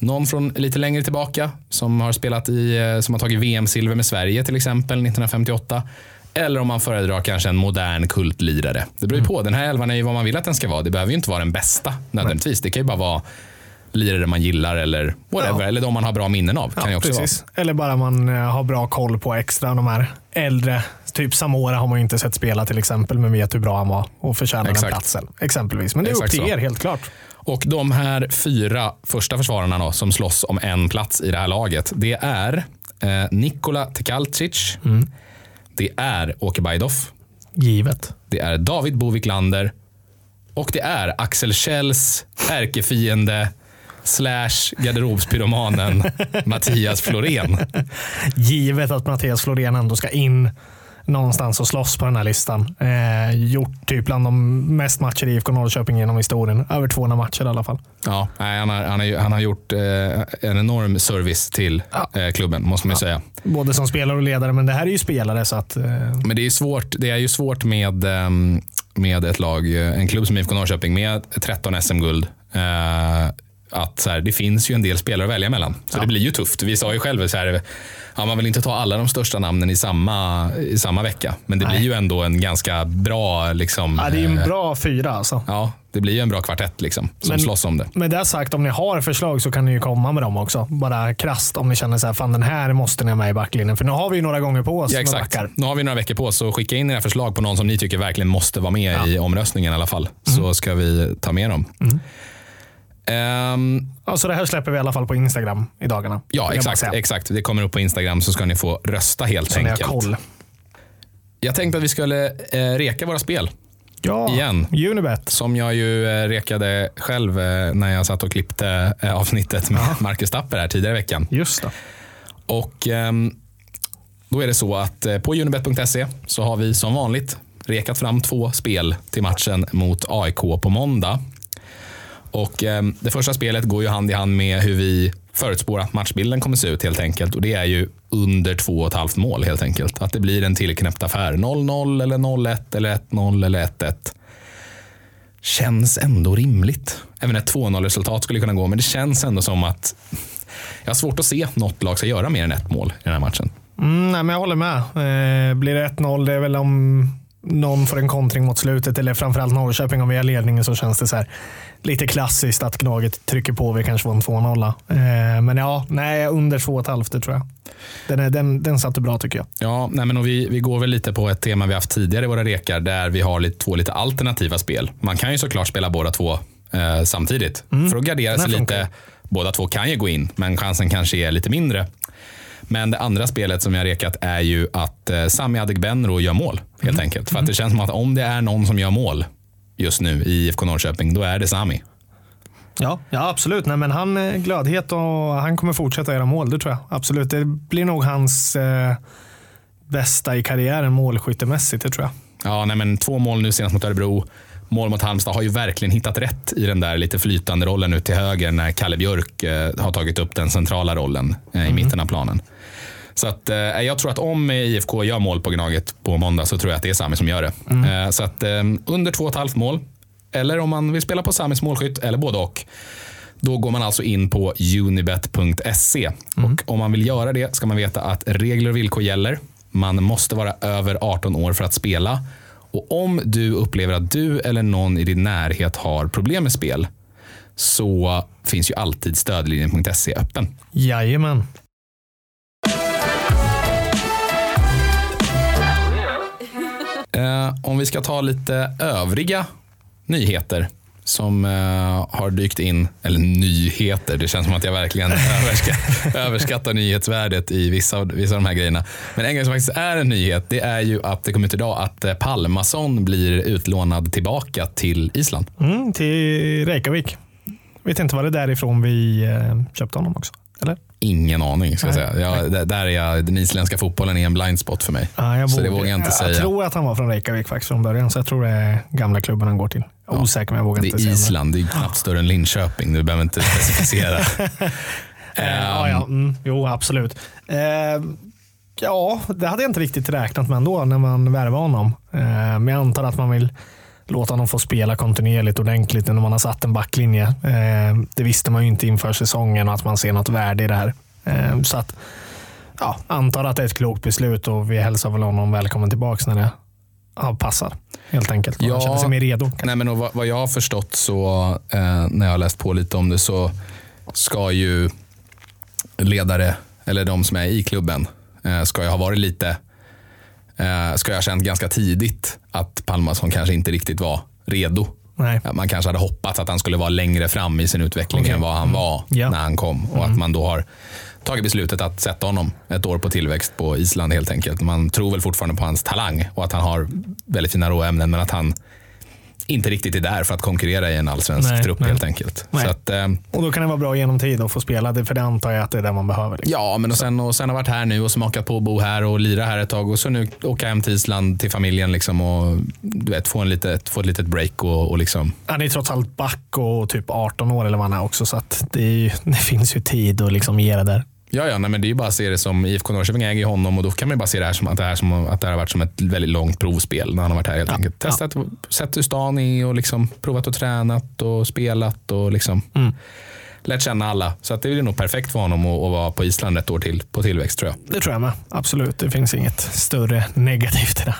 någon från lite längre tillbaka som har spelat i, eh, som har tagit VM-silver med Sverige till exempel 1958. Eller om man föredrar kanske en modern kultlirare. Det beror ju på. Den här elvan är ju vad man vill att den ska vara. Det behöver ju inte vara den bästa nödvändigtvis. Det kan ju bara vara lirare man gillar eller whatever. Ja. Eller de man har bra minnen av. kan ju också precis. Eller bara man eh, har bra koll på extra de här äldre. Typ Samora har man ju inte sett spela till exempel, men vet hur bra han var och förtjänar den Exakt. platsen. Exempelvis. Men det är Exakt upp till er helt klart. Och de här fyra första försvararna då, som slåss om en plats i det här laget, det är eh, Nikola Tekalcic, det är Åke Bajdov, Givet. det är David Boviklander och det är Axel Kjells ärkefiende slash garderobspyromanen Mattias Florén. Givet att Mattias Florén ändå ska in någonstans och slåss på den här listan. Eh, gjort typ bland de mest matcher i IFK Norrköping genom historien. Över 200 matcher i alla fall. Ja, nej, han, har, han, har, han har gjort eh, en enorm service till eh, klubben, måste man ju säga. Både som spelare och ledare, men det här är ju spelare så att... Eh, Men det är, svårt, det är ju svårt med, ehm, med ett lag, eh, en klubb som IFK Norrköping med 13 SM-guld. eh, Att så här, det finns ju en del spelare att välja mellan. Så det blir ju tufft. Vi sa ju själva så här, ja, man vill inte ta alla de största namnen i samma, i samma vecka. Men det Nej. blir ju ändå en ganska bra, liksom, ja, det är en eh, bra fyra alltså. ja, det blir ju en bra kvartett liksom, som Men- slåss om det. Med det sagt, om ni har förslag så kan ni ju komma med dem också. Bara krasst om ni känner så här, fan den här måste ni ha med i backlinjen. För nu har vi ju några gånger på oss Ja, exakt. Nu har vi några veckor på oss, så skicka in era förslag på någon som ni tycker verkligen måste vara med i omröstningen i alla fall. Så ska vi ta med dem. Ehm, Ja, så det här släpper vi i alla fall på Instagram i dagarna. Ja, exakt, exakt. Det kommer upp på Instagram så ska ni få rösta helt Så ni har enkelt. koll. Jag tänkte att vi skulle eh, reka våra spel. Ja, Igen. Unibet. Som jag ju eh, rekade själv eh, när jag satt och klippte eh, avsnittet med Marcus Tapper här tidigare i veckan. Just det. Och ehm, då är det så att eh, på unibet.se så har vi som vanligt rekat fram två spel till matchen mot AIK på måndag. Och eh, det första spelet går ju hand i hand med hur vi förutspår att matchbilden kommer se ut helt enkelt. Och det är ju under 2,5 mål helt enkelt. Att det blir en tillknäppt affär. 0-0 eller 0-1 eller 1-0 eller 1-1. Känns ändå rimligt. Även ett 2-0 resultat skulle kunna gå, men det känns ändå som att jag har svårt att se något lag ska göra mer än ett mål i den här matchen. Mm, nej, men jag håller med. Eh, blir det 1-0, det är väl om någon får en kontring mot slutet, eller framförallt Norrköping om vi har ledningen så känns det så här lite klassiskt att Gnaget trycker på. Vi kanske får en 2-0. Eh, men ja, nej, under 2,5 tror jag. Den, är, den, den satte bra tycker jag. Ja, nej men och vi, vi går väl lite på ett tema vi haft tidigare i våra rekar där vi har lite, två lite alternativa spel. Man kan ju såklart spela båda två eh, samtidigt för att gardera sig lite. Båda två kan ju gå in, men chansen kanske är lite mindre. Men det andra spelet som jag rekat är ju att eh, Sami Adegbenro gör mål. Helt enkelt. För att det känns som att om det är någon som gör mål just nu i IFK Norrköping, då är det Sami. Ja, ja absolut. Nej, men han är glödhet och han kommer fortsätta göra mål. Det tror jag. Absolut. Det blir nog hans eh, bästa i karriären målskyttemässigt. Det tror jag. Ja, nej, men två mål nu senast mot Örebro. Mål mot Halmstad har ju verkligen hittat rätt i den där lite flytande rollen ut till höger när Kalle Björk eh, har tagit upp den centrala rollen eh, i mitten av planen. Så att, eh, jag tror att om IFK gör mål på Gnaget på måndag så tror jag att det är Sami som gör det. Eh, så att eh, under 2,5 mål, eller om man vill spela på Samis målskytt, eller både och. Då går man alltså in på unibet.se. Och om man vill göra det ska man veta att regler och villkor gäller. Man måste vara över 18 år för att spela. Och om du upplever att du eller någon i din närhet har problem med spel så finns ju alltid stödlinjen.se öppen. Jajamän. Om vi ska ta lite övriga nyheter som eh, har dykt in, eller nyheter, det känns som att jag verkligen överska, överskattar nyhetsvärdet i vissa, vissa av de här grejerna. Men en grej som faktiskt är en nyhet, det är ju att det kom ut idag att eh, Palmason blir utlånad tillbaka till Island. Mm, till Reykjavik. Vet inte vad det är därifrån vi eh, köpte honom också. Eller? Ingen aning, ska jag säga. Jag, där- där är jag, den isländska fotbollen är en blind spot för mig. Ja, jag så det vågar- jag inte säga. Jag tror att han var från Reykjavik faktiskt från början, så jag tror det är gamla klubben han går till. Är osäker, men jag vågar Det inte är säga. Island, det är knappt större än Linköping. Du behöver inte specificera. Eh, ja, ja, mm, jo, absolut. Eh, ja, det hade jag inte riktigt räknat med ändå när man värvade honom. Eh, men jag antar att man vill låta honom få spela kontinuerligt ordentligt när man har satt en backlinje. Eh, det visste man ju inte inför säsongen och att man ser något värde i det här. Eh, så att, ja, antar att det är ett klokt beslut och vi hälsar väl honom välkommen tillbaka när det ja, passar. Helt enkelt. Och han Ja. känner sig mer redo. Nej, men vad, vad jag har förstått så, eh, när jag har läst på lite om det, så ska ju ledare, eller de som är i klubben, eh, ska ju ha varit lite, eh, ska jag ha känt ganska tidigt att Palmason kanske inte riktigt var redo. Nej. Man kanske hade hoppats att han skulle vara längre fram i sin utveckling Okej. än vad han var Ja. Mm. när han kom. Och att man då har tagit beslutet att sätta honom ett år på tillväxt på Island helt enkelt. Man tror väl fortfarande på hans talang och att han har väldigt fina råämnen men att han inte riktigt är där för att konkurrera i en allsvensk Nej, trupp nej. helt enkelt. Att, eh, Och då kan det vara bra genom tid att få spela, det- för det antar jag att det är det man behöver. Liksom. ja, men och sen, och sen har varit här nu och smakat på att bo här och lira här ett tag och så nu åka hem till Island till familjen liksom och du vet, få, en litet, få ett litet break och, och liksom Han är trots allt back och typ 18 år eller vad han är också, så det, ju, det finns ju tid att liksom ge det där. Ja, ja nej, men det är bara att se det som IFK Norrköping äger honom och då kan man bara se det här som att det här, som, att det här har varit som ett väldigt långt provspel när han har varit här helt enkelt. Testat, sett hur stan är och liksom provat och tränat och spelat och liksom Mm. lärt känna alla. Så att det är nog perfekt för honom att, att vara på Island ett år till på tillväxt tror jag. Det tror jag med. Absolut. Det finns inget större negativt i det.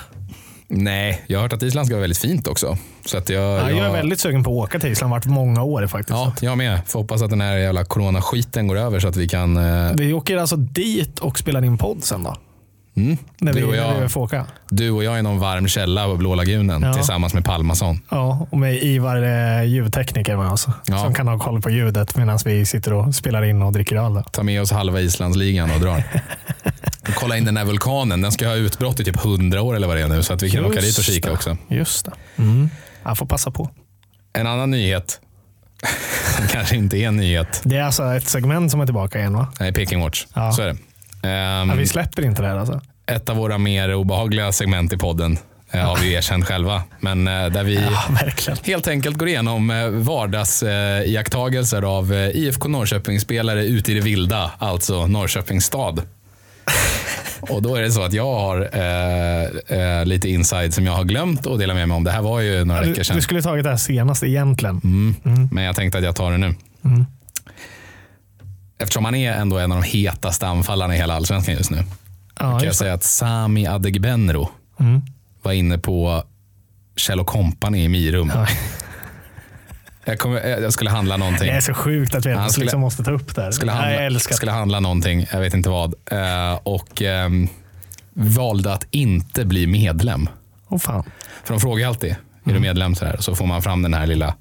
Nej, jag har hört att Island ska vara väldigt fint också. Så att jag, Ja, jag är väldigt sugen på att åka till Island. varit många år faktiskt. Ja, jag med. Får hoppas att den här jävla coronaskiten går över så att vi kan... eh, Vi åker alltså dit och spelar in podd sen då. Mm, När vi, du, och när vi jag, får åka. du och jag i någon varm källa på Blå lagunen Ja. tillsammans med Palmason. Ja, och med Ivar eh, ljudtekniker med oss. Ja. Som kan ha koll på ljudet medan vi sitter och spelar in och dricker öl. Ta med oss halva Islandsligan och drar. Och Kolla in den här vulkanen. Den ska ha utbrott i typ 100 år eller vad det är nu. Så att vi kan åka dit och kika det. också. Just det. Mm. Jag får passa på. En annan nyhet. som kanske inte är en nyhet. Det är alltså ett segment som är tillbaka igen va? Nej, Peking Watch. Ja. Så är det. Ehm, Ja, vi släpper inte det här alltså. ett av våra mer obehagliga segment i podden eh, har vi erkänt själva. Men eh, där vi Ja, helt enkelt går igenom eh, vardagsiakttagelser av IFK Norrköping-spelare ute i det vilda, alltså Norrköpings stad. Och då är det så att jag har eh, lite inside som jag har glömt att dela med mig om. Det här var ju några veckor sedan. du skulle tagit det här senast egentligen. Mm. Men jag tänkte att jag tar det nu. Mm. Eftersom han är ändå en av de hetaste anfallarna i hela allsvenskan just nu. Ja, kan jag säga att Sami Adegbenro Mm. var inne på Kjell Company i Mirum. Ja. Jag, kommer, jag skulle handla någonting. Det är så sjukt att vi ens skulle- liksom måste ta upp det här. skulle jag handla, älskar skulle handla någonting, jag vet inte vad. Eh, och ehm, valde att inte bli medlem. Åh fan. För de frågar alltid, är du medlem? Så, här, så får man fram den här lilla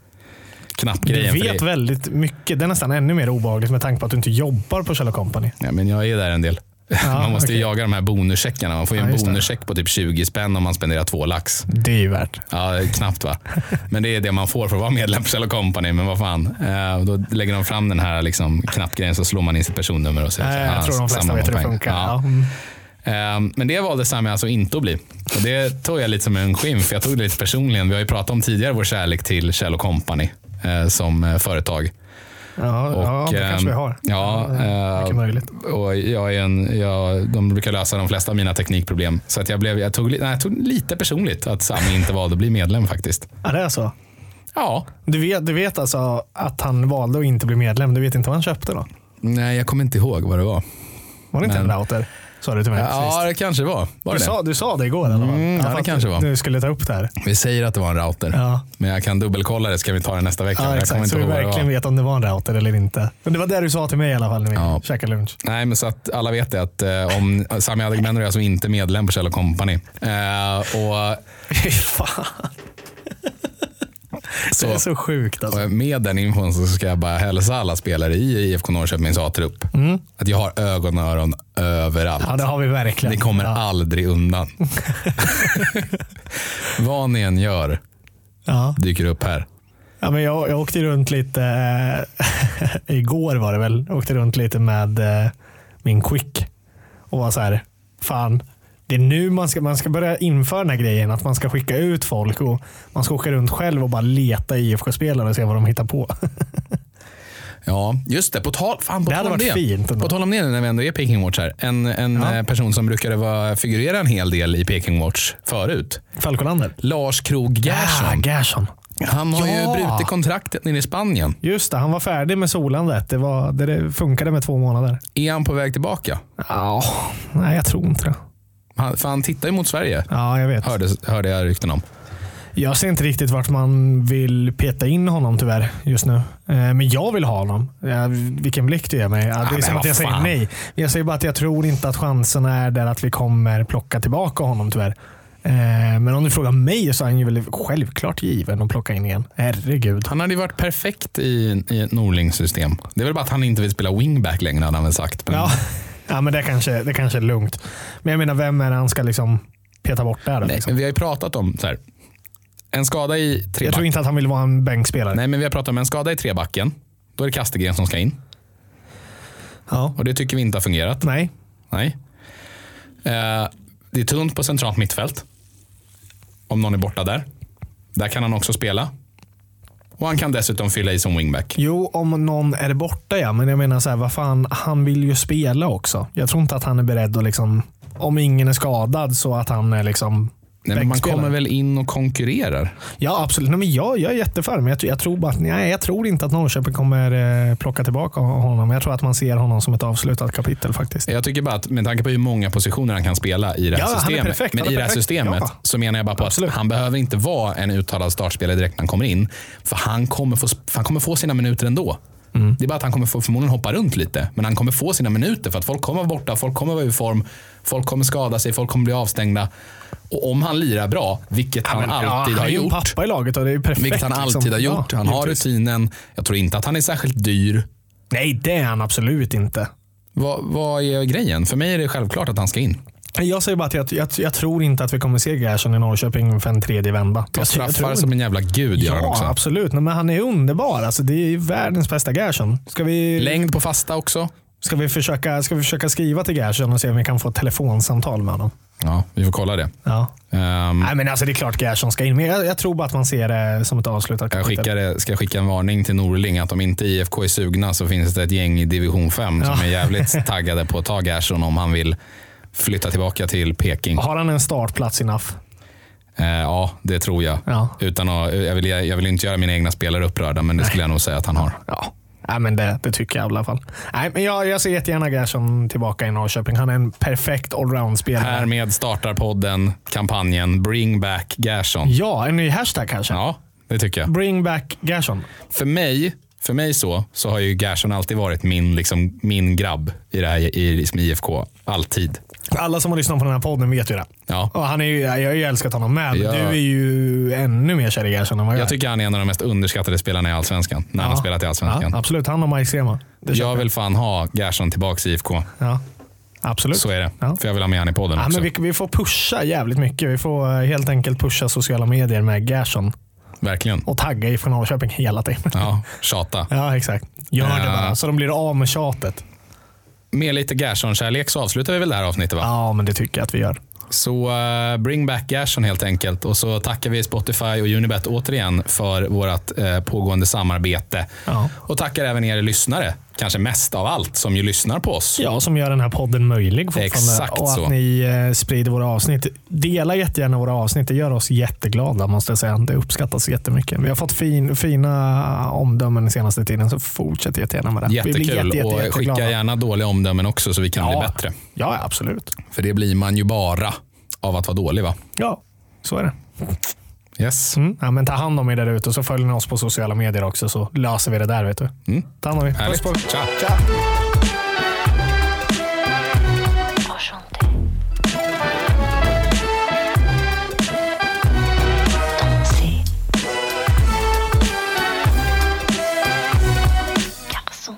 knappgrejen. för vet väldigt mycket. Det är nästan ännu mer obehagligt med tanke på att du inte jobbar på Kjell Company. Ja, men jag är där en del. man måste ju okej. jaga de här bonuscheckarna. Man får ju Ja, en bonuscheck på typ 20 spänn om man spenderar två lax. Det är ju värt. Ja, knappt va. Men det är det man får för att vara medlem på Kjell Company. Men vad fan. Eh, då lägger de fram den här liksom, knappgrejen så slår man in sitt personnummer och Nej, så, jag ah, tror de flesta vet hur det funkar. Ja. Ja. Mm. Eh, Men det valde Sami alltså inte att bli. Och det tog jag lite som en skymf. Jag tog det lite personligen. Vi har ju pratat om tidigare vår kärlek till Kjell Company eh, som eh, företag. Ja, Och, ja, det kanske vi ehm, har. Ja, eh, mycket möjligt. och jag är en, jag, de brukar lösa de flesta av mina teknikproblem. Så att jag, blev, jag, tog, nej, jag tog lite personligt att Sami inte valde att bli medlem faktiskt. Ja, det är så. Ja, Du vet, du vet alltså att han valde att inte bli medlem. Du vet inte vad han köpte då? nej jag kommer inte ihåg vad det var. Var det inte Men- en router? Sa du till mig Ja, sist. det kanske var. Var Du det sa, du sa det igår. Mm, ja, för det kanske var. Du skulle ta upp det här. Vi säger att det var en router. Ja. Men jag kan dubbelkolla det, ska vi ta det nästa vecka. Ja, exakt. Så vi verkligen vet om det var en router eller inte. Men det var det du sa till mig i alla fall när vi Ja. käkade lunch. Nej, men så att alla vet det att eh, om Sami Adegbenro är alltså inte medlem på Kjell Company. Eh, och fan. Så, Det är så sjukt alltså. Med den infon så ska jag bara hälsa alla spelare i IFK Norrköpings A-trupp att jag har ögon och öron överallt. Ja, det har vi verkligen. Ni kommer ja. aldrig undan. Vad ni än gör Ja. dyker upp här. Ja, men jag, jag åkte runt lite, eh, igår var det väl, åkte runt lite med eh, min quick och var så här, fan, det är nu man ska, man ska börja införa den här grejen att man ska skicka ut folk och man ska åka runt själv och bara leta IFK-spelare och se vad de hittar på. Ja, just det. På tal, fan, på Det hade varit det. fint ändå. På tal om det när vi ändå är Peking Watch här. En, en Ja. eh, person som brukade vara, figurera en hel del i Peking Watch förut. Falkolander. Lars Krog Gerson. Ah, Gerson. Han har Ja. ju brutit kontraktet nere i Spanien. Just det, han var färdig med solandet. Det, var, det funkade med två månader. Är han på väg tillbaka? Ja, nej jag tror inte det. Han, för han tittar ju mot Sverige. Ja, jag vet. Hörde, hörde jag rykten om. Jag ser inte riktigt vart man vill peta in honom tyvärr just nu. Eh, Men jag vill ha honom. Vilken blick du ger mig. Det är som att jag säger fan. nej. Jag säger bara att jag tror inte att chanserna är där att vi kommer plocka tillbaka honom tyvärr. Eh, Men om du frågar mig så är han ju väl självklart given att plocka in igen. Herregud. Han hade ju varit perfekt i, i ett Norlings system. Det är väl bara att han inte vill spela wingback längre hade han väl sagt. Men Ja, ja men det kanske, det kanske är lugnt. Men jag menar, vem är det han ska liksom peta bort där? Nej, liksom? men vi har ju pratat om så här, en skada i Jag tror trebacken. inte att han vill vara en bänkspelare. Nej, men vi har pratat om en skada i trebacken. Då är det Kastegren som ska in. Ja. Och det tycker vi inte har fungerat. Nej. Nej. Eh, det är tunt på centralt mittfält. Om någon är borta där. Där kan han också spela. Och han kan dessutom fylla i som wingback. Jo, om någon är borta ja. Men jag menar så här, vad fan, han vill ju spela också. Jag tror inte att han är beredd att liksom, om ingen är skadad så att han är liksom Nej, man kommer väl in och konkurrerar. Ja, absolut. Nej, men jag, jag är jätteför, men jag, tror- jag, tror bara, att- nej, jag tror inte att Norrköping kommer eh, plocka tillbaka honom. Jag tror att man ser honom som ett avslutat kapitel faktiskt. Jag tycker bara att med tanke på hur många positioner han kan spela i det här Ja, han är systemet. perfekt, men i det här systemet Ja. så menar jag bara på Absolut. att han behöver inte vara en uttalad startspelare direkt när han kommer in. För han kommer få, han kommer få sina minuter ändå. Mm. Det är bara att han kommer få, förmodligen hoppa runt lite. Men han kommer få sina minuter för att folk kommer vara borta, folk kommer vara ur form, folk kommer skada sig, folk kommer bli avstängda. Och om han lirar bra, vilket han alltid ja, har han är gjort. pappa i laget och det är perfekt. Vilket han liksom. alltid har gjort. Ja, han har rutinen. Jag tror inte att han är särskilt dyr. Nej, det är han absolut inte. Vad, vad är grejen? För mig är det självklart att han ska in. Jag säger bara att jag, jag, jag tror inte att vi kommer se Gerson i Norrköping för en tredje vända. Ta straffar som en jävla gud gör han Ja, också. absolut. Nej, Men han är underbar. Alltså, det är världens bästa Gerson. Ska vi, Längd på fasta också. Ska, vi försöka, ska vi försöka skriva till Gerson och se om vi kan få ett telefonsamtal med honom? Ja, vi får kolla det. Ja. Ehm, Nej, men alltså, det är klart Gerson ska in, men jag, jag tror bara att man ser det som ett avslutat jag kapitel. skickar, det- ska skicka en varning till Norling att om inte IFK är sugna så finns det ett gäng i division 5 som Ja. är jävligt taggade på att ta Gerson om han vill flytta tillbaka till Peking. Har han en startplats enough? Eh, ja, det tror jag. Ja. Utan att, jag, vill, jag vill inte göra mina egna spelare upprörda, men det skulle jag nog säga att han har. Ja. Nej, men det, det tycker jag i alla fall. Nej, men jag, jag ser jättegärna Gerson tillbaka i Norrköping. Han är en perfekt allround-spelare. Härmed startar podden kampanjen Bring Back Gerson. Ja, en ny hashtag kanske. Ja, det tycker jag. Bring back Gerson. För mig, för mig så, så har ju Gerson alltid varit min, liksom, min grabb i, det här, i liksom IFK. Alltid. Alla som har lyssnat på den här podden vet ju det. Ja. Och han är ju, jag har ju älskat honom med. Ja. Du är ju ännu mer kär i Gerson än vad jag, Jag tycker han är en av de mest underskattade spelarna i Allsvenskan. När han har spelat i Allsvenskan. Ja, absolut, han och Mike Sema. Jag vill fan ha Gerson tillbaka i IFK. Ja, absolut. Så är det. Ja. För jag vill ha med han i podden Ja, också. men vi, vi får pusha jävligt mycket. Vi får eh, helt enkelt pusha sociala medier med Gerson Verkligen. och tagga IFK Norrköping hela tiden. Ja, tjata. Ja, exakt. Gör det Ja. bara, så de blir av med tjatet. Med lite Gerson-kärlek så avslutar vi väl det här avsnittet va? Ja, men det tycker jag att vi gör. Så eh, bring back Gerson helt enkelt. Och så tackar vi Spotify och Unibet återigen för vårt uh, pågående samarbete. Ja. Och tackar även er lyssnare, kanske mest av allt, som ju lyssnar på oss. Ja, som gör den här podden möjlig. Exakt och att så. ni eh, sprider våra avsnitt. Dela jättegärna våra avsnitt. Det gör oss jätteglada måste jag säga. Det uppskattas jättemycket. Vi har fått fin, fina omdömen den senaste tiden, så fortsätt jättegärna med det. Vi blir Jättekul. jätte, jätte, och skicka gärna dåliga omdömen också så vi kan Ja. bli bättre. Ja, absolut. För det blir man ju bara av att vara dålig va? Ja, så är det. Yes. Mm. Ja, men ta hand om er där ute och så följer ni oss på sociala medier också så löser vi det där. vet du. Mm. Ta hand om er. Härligt. Puss på. Danser. Garçon.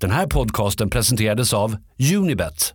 Den här podcasten presenterades av Unibet,